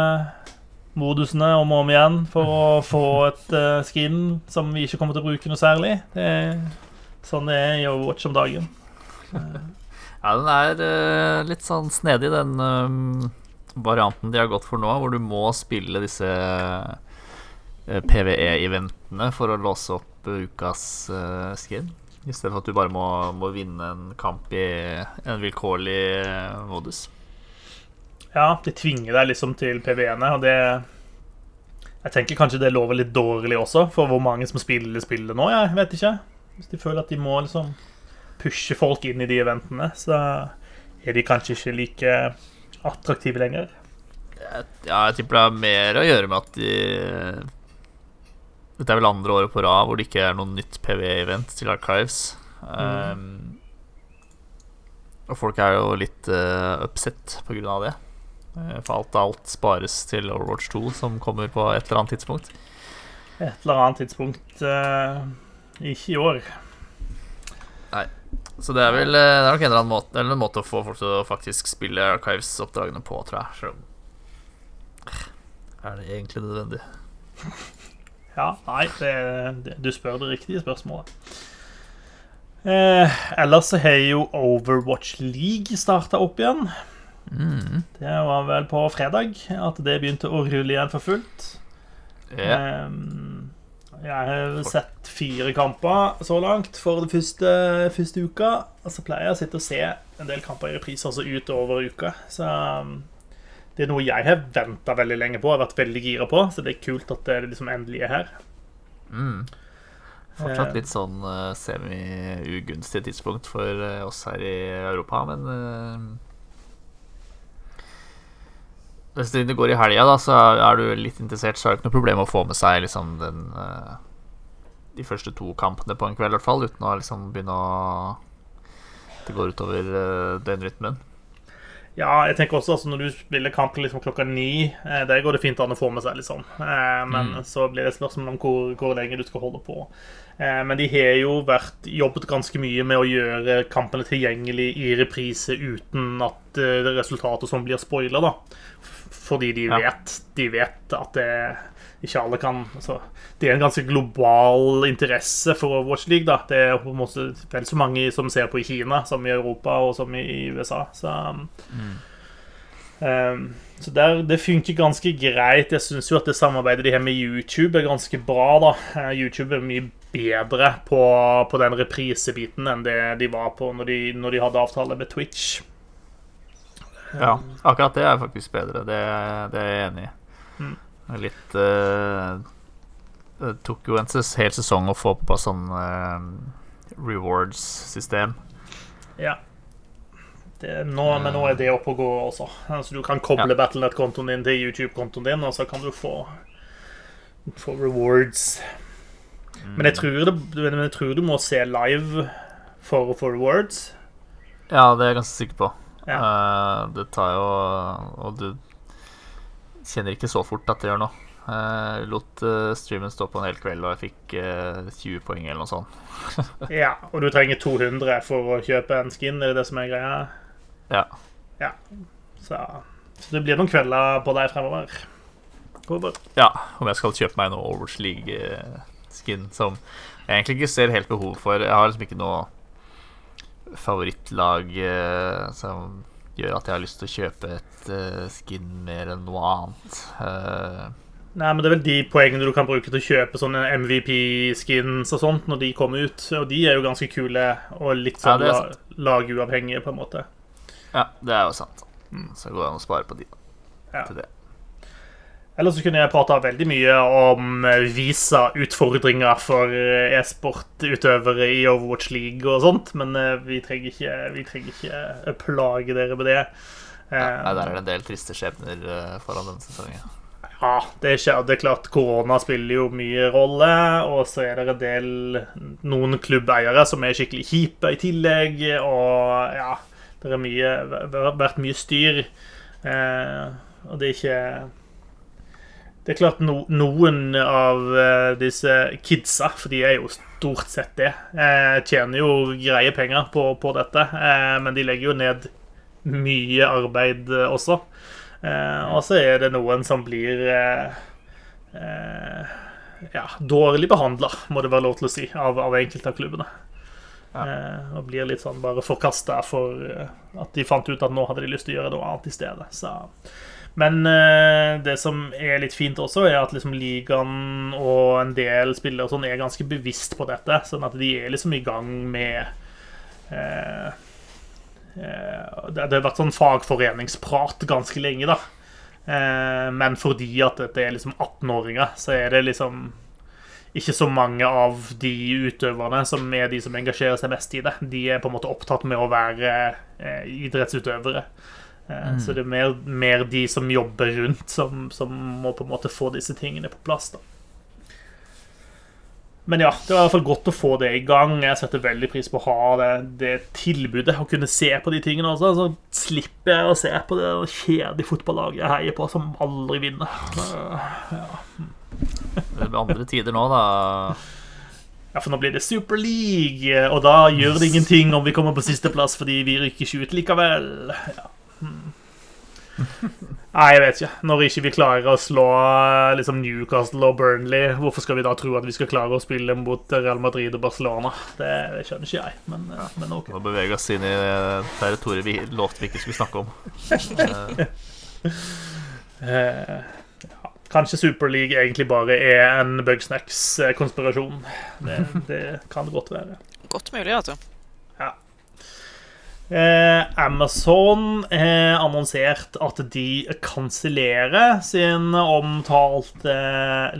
modusene om og om igjen for å få et uh, skin som vi ikke kommer til å bruke noe særlig. Det er sånn det er i Overwatch om dagen. Ja, den er uh, litt sånn snedig, den eh, varianten de har gått for nå, hvor du må spille disse PVE-eventene for å låse opp ukas skin. I stedet for at du bare må, må vinne en kamp i en vilkårlig modus. Ja, de tvinger deg liksom til PV-ene, og det Jeg tenker kanskje det lover litt dårlig også, for hvor mange som spiller spillet nå. Jeg vet ikke. Hvis de føler at de må liksom pushe folk inn i de eventene, så er de kanskje ikke like attraktive lenger. Ja, jeg tipper det har mer å gjøre med at de Dette er vel andre året på rad hvor det ikke er noe nytt PV-event til Archives. Um, og folk er jo litt uh, upset på grunn av det. Eh, For alt alt spares til Overwatch 2, som kommer på et eller annet tidspunkt. Et eller annet tidspunkt uh, Ikke i år. Nei. Så det er vel eh, det er nok en eller annen måte, eller en måte å få folk til å faktisk spille Archives-oppdragene på, tror jeg. Selv om er det egentlig nødvendig? Ja, nei, det, det, du spør det riktige spørsmålet. Eh, ellers så har jo Overwatch League starta opp igjen. Mm. Det var vel på fredag at det begynte å rulle igjen for fullt. Yeah. Ehm, jeg har sett fire kamper så langt for den første, første uka. Og så pleier jeg å sitte og se en del kamper i reprise også utover uka. Så um, det er noe jeg har venta veldig lenge på, har vært veldig gira på. Så det er kult at det liksom endelig er her. Mm. Fortsatt Eh. litt sånn uh, semi-ugunstig tidspunkt for eh, oss her i Europa, men Hvis det går i helga, så er, du litt interessert, så er det ikke noe problem å få med seg liksom den eh, De første to kampene på en kveld, i hvert fall, uten å liksom begynne å Det går utover uh, døgnrytmen. Ja, jeg tenker også altså, når du spiller kamp liksom klokka ni, eh, der går det fint an å få med seg, liksom. Eh, men Mm. så blir det et spørsmål om hvor, hvor lenge du skal holde på. Eh, men de har jo vært, jobbet ganske mye med å gjøre kampene tilgjengelig i reprise uten at eh, resultatet som blir spoila, da. Fordi de vet, de vet at det ikke alle kan altså, Det er en ganske global interesse for Overwatch League. da Det er på en måte vel så mange som ser på i Kina som i Europa og som i USA. Så Um, så der, Det funker ganske greit. Jeg syns jo at det samarbeidet de har med YouTube, er ganske bra. da Eh, YouTube er mye bedre på, på den reprisebiten enn det de var på når de, når de hadde avtale med Twitch. Ja, akkurat det er faktisk bedre. Det, det er jeg enig i. Mm. Litt uh, Det tok jo en hel sesong å få på sånn uh, rewards-system. Ja. Det, nå, men nå er det oppe og gå også. Så du kan koble Ja. Battlenet-kontoen din til YouTube-kontoen din, og så kan du få, få rewards. Men, jeg tror det, men jeg tror du må se live for å få rewards. Ja, det er jeg ganske sikker på. Ja. Uh, det tar jo Og du kjenner ikke så fort at det gjør noe. Uh, lot uh, streamen stå på en hel kveld, og jeg fikk uh, 20 poeng eller noe sånt. Ja, og du trenger 200 for å kjøpe en skin, er det det som er greia? Ja. Ja. Så, så det blir noen kvelder på deg fremover. Håper. ja. Om jeg skal kjøpe meg noe Overwatch League-skin som jeg egentlig ikke ser helt behov for. Jeg har liksom ikke noe favorittlag uh, som gjør at jeg har lyst til å kjøpe et uh, skin mer enn noe annet. Eh, Nei, men det er vel de poengene du kan bruke til å kjøpe sånne MVP-skins og sånt når de kommer ut. Og de er jo ganske kule og litt sånn la, laguavhengige, på en måte. ja, det er jo sant. Så går det an å spare på de. Ja. Til det. Ellers så kunne jeg prata veldig mye om eh, Visa-utfordringer for eh, e-sportutøvere i Overwatch League og sånt, men eh, vi trenger ikke, vi trenger ikke plage dere med det. Nei, der er det en del triste skjebner foran denne sesongen. Ja, det er, klart korona spiller jo mye rolle, og så er det en del noen klubbeiere som er skikkelig kjipe i tillegg, og ja Det har vært mye styr, eh, og det er ikke Det er klart no, noen av eh, disse kidsa, for de er jo stort sett det, eh, tjener jo greie penger på, på dette, eh, men de legger jo ned mye arbeid også. Og så er det noen som blir ja, dårlig behandla, må det være lov til å si, av, av enkelte av klubbene. Ja. Og blir litt sånn bare forkasta for at de fant ut at nå hadde de lyst til å gjøre noe annet i stedet. Så. Men eh, det som er litt fint også, er at liksom ligaen og en del spillere og sånn er ganske bevisst på dette. Sånn at de er liksom i gang med eh, eh, Det har vært sånn fagforeningsprat ganske lenge, da. Eh, men fordi at dette er liksom 18-åringer, så er det liksom ikke så mange av de utøverne som er de som engasjerer seg mest i det. De er på en måte opptatt med å være eh, idrettsutøvere. Eh, Så det er mer, mer de som jobber rundt, som, som må på en måte få disse tingene på plass. da. Men ja, det var i hvert fall godt å få det i gang. Jeg setter veldig pris på å ha det, det tilbudet. Å kunne se på de tingene også. Så slipper jeg å se på det kjedelige fotballaget jeg heier på, som aldri vinner. Det blir andre tider nå, da. Ja, for nå blir det Super League, og da gjør det ingenting om vi kommer på sisteplass fordi vi rykker ikke ut likevel. Ja. Nei, jeg vet ikke. Når ikke vi klarer å slå eh, liksom, Newcastle og Burnley, hvorfor skal vi da tro at vi skal klare å spille mot Real Madrid og Barcelona? Det, det skjønner ikke jeg, men, ja. men OK. Nå beveger vi oss inn i territoriet vi lovte vi ikke skulle snakke om. Eh, ja. Kanskje Superleague egentlig bare er en Bugsnacks-konspirasjon. Det, det kan det godt være. Godt mulig, altså. Eh, Amazon har annonsert at de kansellerer sin omtalte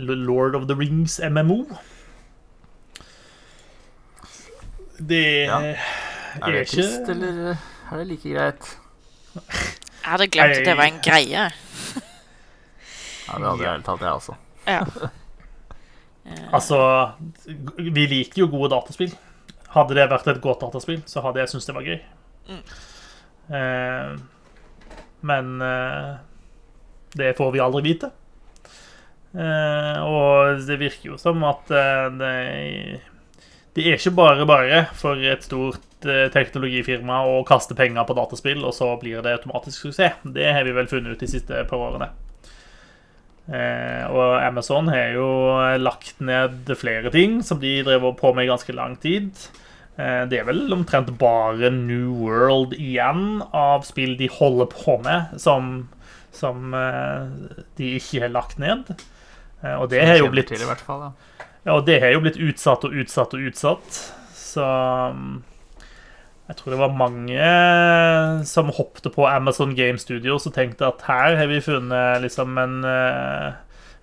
Lord of the Rings MMO. Det Ja. er, Er det ikke trist, eller er det like greit? Jeg hadde glemt at det var en greie. Ja, det hadde jeg helt tatt, jeg også. Ja. Altså, vi liker jo gode dataspill. Hadde det vært et godt dataspill, så hadde jeg syntes det var gøy. Eh, men eh, det får vi aldri vite. Eh, og det virker jo som at eh, det, det er ikke bare bare for et stort eh, teknologifirma å kaste penger på dataspill, og så blir det automatisk suksess. Det har vi vel funnet ut de siste par årene. Eh, og Amazon har jo lagt ned flere ting som de drev på med i ganske lang tid. Eh, det er vel omtrent bare New World igjen av spill de holder på med, som, som eh, de ikke har lagt ned. Eh, og det har jo blitt til, i hvert fall, ja. ja, og det har jo blitt utsatt og utsatt og utsatt. Så um, jeg tror det var mange som hoppte på Amazon Game Studios og tenkte at her har vi funnet liksom en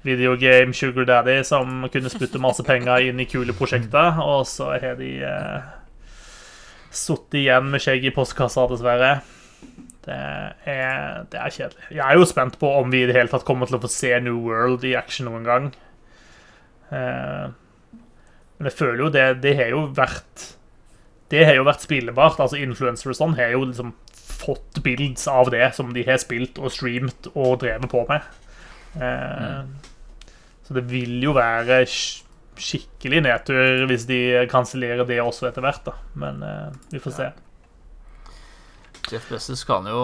videogame sugar daddy som kunne spytte masse penger inn i kule prosjekter, og så har de uh, sittet igjen med skjegg i postkassa, dessverre. Det er, det er kjedelig. Jeg er jo spent på om vi i det hele tatt kommer til å få se New World i action noen gang. Eh, men jeg føler jo det Det har jo vært Det har jo vært spillebart. Altså Influencere og sånn har jo liksom fått bilds av det som de har spilt og streamt og drevet på med. Eh, Så det vil jo være skikkelig nedtur hvis de kansellerer det også etter hvert, da. Men uh, vi får se. Jeff Bezos kan jo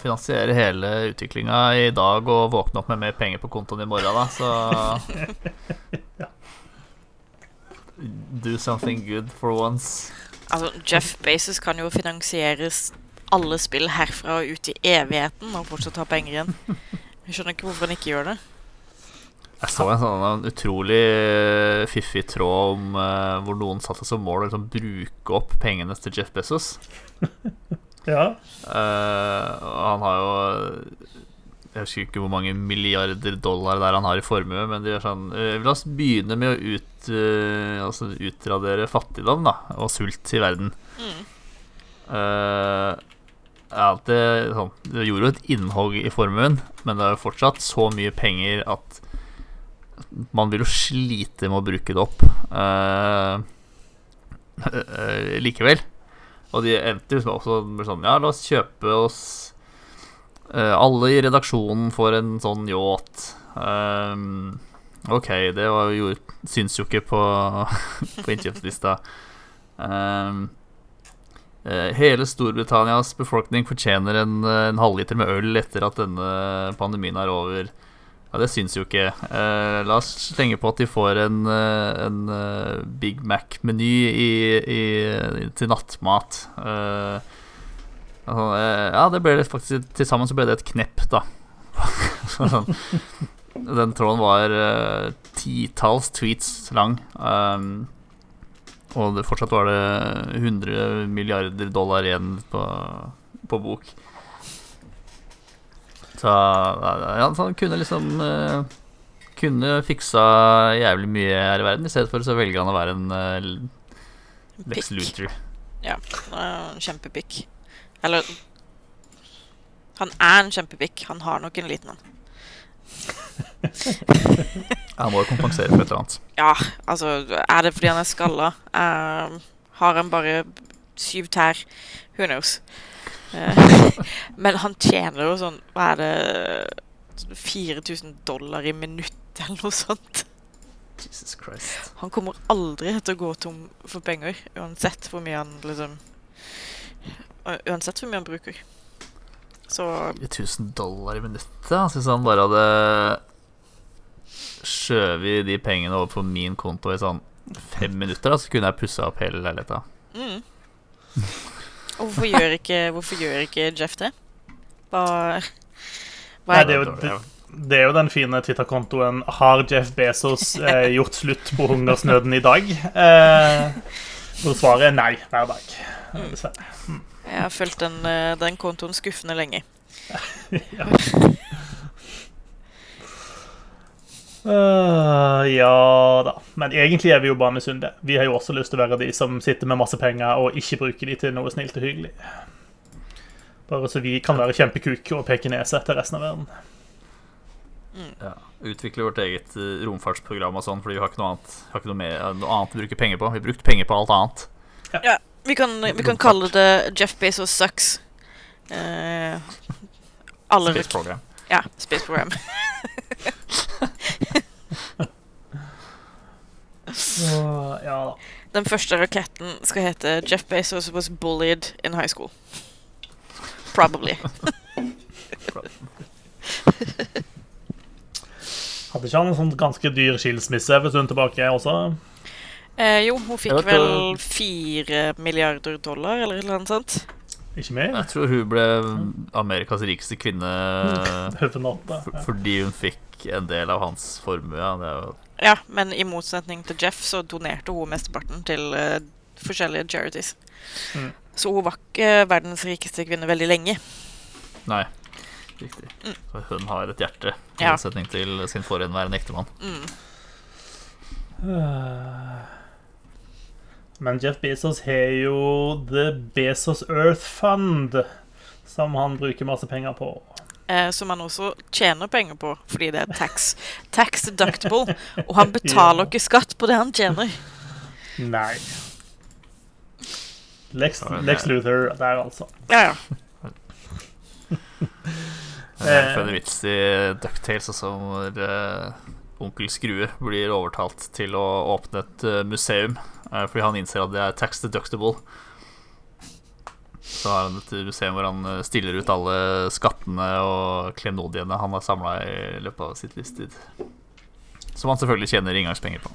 finansiere hele utviklinga i dag og våkne opp med mer penger på kontoen i morgen, da, så Do something good for once. Altså, Jeff Bezos kan jo finansieres alle spill herfra og ut i evigheten og fortsatt ha penger igjen. Jeg skjønner ikke hvorfor han ikke gjør det. Jeg så en sånn en utrolig eh, fiffig tråd om uh, hvor noen satte som mål å liksom, bruke opp pengene til Jeff Bezos. Ja. Uh, og han har jo Jeg husker ikke hvor mange milliarder dollar der han har i formue, men de gjør sånn uh, La oss begynne med å ut, altså utradere fattigdom da og sult i verden. Mm. Eh, ja, det, sånn, det gjorde jo et innhogg i formuen, men det er jo fortsatt så mye penger at man vil jo slite med å bruke det opp uh, uh, likevel. Og de endte liksom også med sånn Ja, la oss kjøpe oss eh, Alle i redaksjonen får en sånn yacht. Ok, det var jo, syns jo ikke på, på innkjøpslista. Um, hele Storbritannias befolkning fortjener en, en halvliter med øl etter at denne pandemien er over. Ja, Det syns jo ikke. Eh, la oss slenge på at de får en, eh, en eh, Big Mac-meny til nattmat. Eh, altså, eh, ja, det ble faktisk Til sammen så ble det et knepp, da. Sånn. Den tråden var uh, titalls tweets lang. Um, og det, fortsatt var det 100 milliarder dollar igjen på, på bok. Så ja, han kunne liksom eh, Kunne fiksa jævlig mye her i verden. I stedet for så velger han å være en eh, Lex Pikk. Ja, han er en kjempepikk. Eller Han er en kjempepikk. Han har nok en liten en. Han må jo kompensere for et eller annet. Ja, altså Er det fordi han er skalla? Uh, har han bare syv tær? Who knows? Eh, men han tjener jo sånn Hva er det sånn 4000 dollar i minuttet eller noe sånt. Jesus Christ. Han kommer aldri til å gå tom for penger, uansett hvor mye han liksom Uansett hvor mye han bruker. Så 1000 dollar i minuttet. Hvis han bare hadde skjøvet de pengene over på min konto i sånn fem minutter, da, så kunne jeg pussa opp hele leiligheta. mm. Og hvorfor gjør ikke, hvorfor gjør ikke Jeff det? Hva, hva Nei, er det er jo, det, det er jo den fine Twitter-kontoen 'Har Jeff Bezos eh, gjort slutt på hungersnøden i dag?' Eh, hvor svaret er nei hver dag. Dessverre. Mm. Jeg har fulgt den, eh, den kontoen skuffende lenge. Øh, ja da. Men egentlig er vi jo bare misunnelige. Vi har jo også lyst til å være de som sitter med masse penger og ikke bruker de til noe snilt og hyggelig. Bare så vi kan være kjempekuk og peke nese til resten av verden. Ja. Utvikle vårt eget eh, romfartsprogram og sånn, fordi vi har ikke noe annet, har ikke noe, mer, noe annet å bruke penger på. Vi har brukt penger på alt annet. Ja, vi kan, vi kan kalle det Jeff Bezos sucks. Eh, alle Space program. Ja, Space Program. Så, ja da. Den første raketten skal hete Jeff Bezos was bullied in high school. Probably. Hadde ikke han en sånn ganske dyr skilsmisse for en stund tilbake også? Eh, jo, hun fikk vet vel fire milliarder dollar, eller noe sånt. Ikke mer? Jeg tror hun ble Amerikas rikeste kvinne natta. Ja. fordi hun fikk en del av hans formue. Ja, det er jo Ja, men i motsetning til Jeff så donerte hun mesteparten til uh, forskjellige charities. Mm. Så hun var ikke verdens rikeste kvinne veldig lenge. Nei, riktig. Så hun har et hjerte, i Ja. motsetning til sin forhenværende ektemann. Mm. Øh. Men Jeff Bezos har jo The Bezos Earth Fund, som han bruker masse penger på. Eh, som han også tjener penger på, fordi det er tax, tax deductible. Og han betaler Ja. ikke skatt på det han tjener. Nei. Lex, Lex Luthor der, altså. Ja, ja. Det er en vits i Ducktales også, hvor eh, onkel Skrue blir overtalt til å åpne et eh, museum eh, fordi han innser at det er tax deductible. Så har han et museum hvor han eh, stiller ut alle skattene og klenodiene han har samla i løpet av sitt livstid. Som han selvfølgelig tjener inngangspenger på.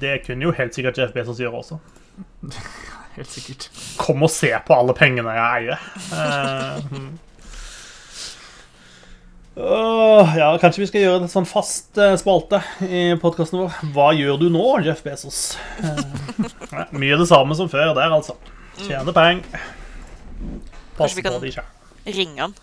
Det kunne jo helt sikkert Jeff Bezos gjøre også. Helt sikkert. Kom og se på alle pengene jeg eier. Uh. Ja, kanskje vi skal gjøre en sånn fast uh, spalte i podkasten vår. Hva gjør du nå, Jeff Bezos? Mye det samme som før der, altså. Tjene penger. Passe på de sjøl. Ringe han.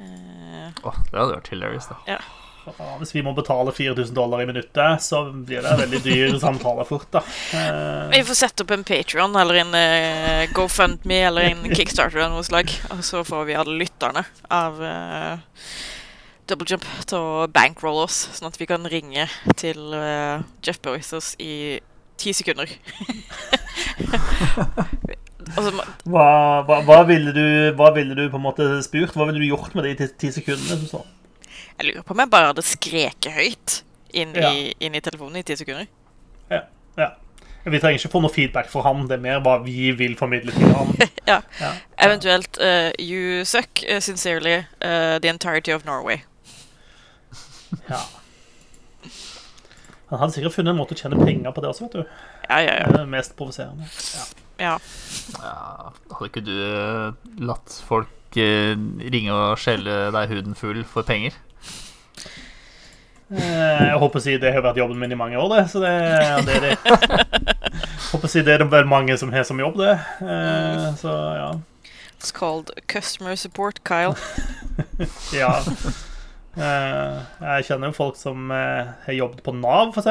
Uh, Åh, det hadde vært hilarious, da. ja. Ja, hvis vi må betale 4000 dollar i minuttet, så blir det en veldig dyr samtale fort, da. Vi Vi får sette opp en Patreon eller en uh, GoFundMe eller en Kickstarter eller noe slag. Og så får vi alle lytterne av uh, Double Jump til å bankrolle oss, sånn at vi kan ringe til eh, Jeff Bezos i ti sekunder. Og så må- hva, hva, hva, ville du, hva ville du på en måte spurt? Hva ville du gjort med de ti, ti sekundene? som står? jeg lurer på om jeg bare hadde skreket høyt inn, Ja. i, inn i telefonen i ti sekunder. Ja, ja. Vi trenger ikke få noe feedback fra han, det er mer hva vi vil formidle til han. Ja. Ja. Eventuelt uh, You suck uh, sincerely uh, the entirety of Norway. Ja. Han hadde sikkert funnet en måte å tjene penger på det også, vet du. Ja, ja, Det ja. er det mest provoserende. Ja. ja. Ja, hadde ikke du eh, latt folk eh, ringe og skjelle deg huden full for penger? Eh, Jeg håper å si det har vært jobben min i mange år, det. Så det, det er det. håper å si det er det vel mange som har som jobb, det. Eh, Så ja. It's called customer support, Kyle. ja. Eh, Jeg kjenner jo folk som eh, har jobbet på Nav, f.eks.,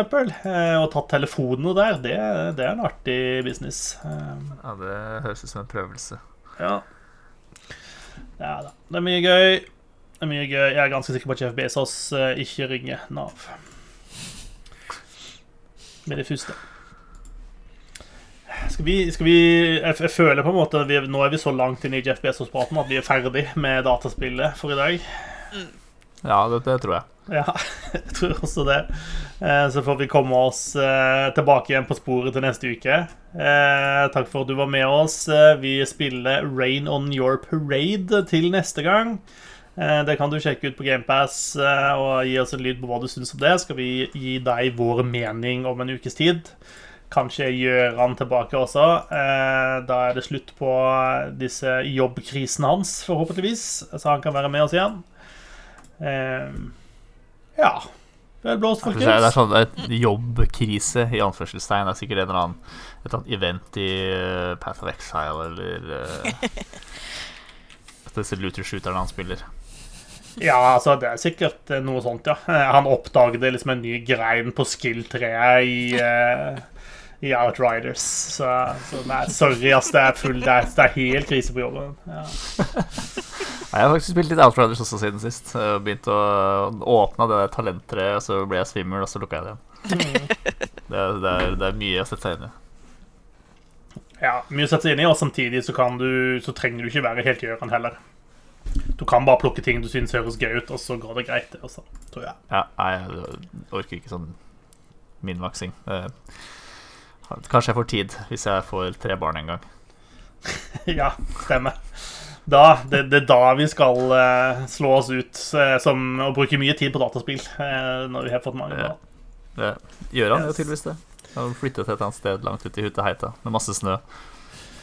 og tatt telefonene der. Det, det er en artig business. Eh, Ja, Det høres ut som en prøvelse. Ja. ja da. Det er mye gøy. Det er mye gøy. Jeg er ganske sikker på at Jeff Bezos eh, ikke ringer Nav. Med det første. Skal vi, skal vi jeg, jeg føler på en måte at vi, Nå er vi så langt inn i Jeff Bezos-praten at vi er ferdig med dataspillet for i dag. Ja, det, det tror jeg. Ja, jeg tror også det. Eh, Så får vi komme oss eh, tilbake igjen på sporet til neste uke. Eh, Takk for at du var med oss. Vi spiller Rain on Your Parade til neste gang. Det kan du sjekke ut på GamePass og gi oss en lyd på hva du syns om det. Skal vi gi deg vår mening om en ukes tid. Kanskje Gjøran tilbake også. Da er det slutt på disse jobbkrisene hans, forhåpentligvis, så han kan være med oss igjen. Eh, Ja. Vel blåst, Det er, det er sånn et jobbkrise i anførselstegn. Det er sikkert en eller annen, et eller annet event i eh, Path of Exile eller uh, Disse looter shooterne han spiller. Ja, altså, det er sikkert eh, noe sånt, ja. Eh, Han oppdaget liksom en ny grein på skill-treet i uh, i Outriders. Så, så nei, sorry, ass. Det er full Det er, det er helt krise på jobben. Ja. Jeg har faktisk spilt litt Outriders også siden sist. Begynt å åpne det der talenttreet, og så ble jeg svimmel, og så lukka jeg det igjen. Det er, det, er, det er mye å sette seg inn i. Ja, mye å sette seg inn i, og samtidig så, kan du, så trenger du ikke være helt gjøren heller. Du kan bare plukke ting du syns høres gøy ut, og så går det greit, det også, tror jeg. Ja, jeg orker ikke sånn minmaksing. Kanskje jeg får tid hvis jeg får tre barn en gang. Ja, stemmer. Da, det, det er da vi skal uh, slå oss ut uh, som og bruke mye tid på dataspill. Uh, når vi har fått mange Ja. Det gjør han jo Yes. tydeligvis det. Han flyttet til et annet sted langt ute i Huteheita med masse snø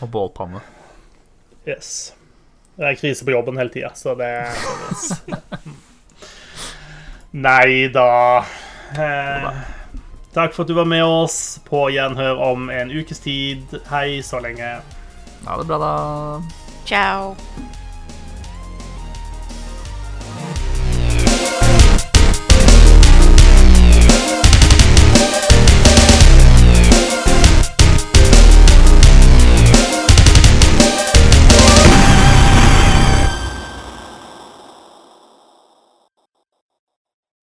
og bålpanne. Yes. Det er krise på jobben hele tida, så det yes. Nei da. Eh, takk for at du var med oss. På gjenhør om en ukes tid. Hei så lenge. Ha det bra, da. Ciao.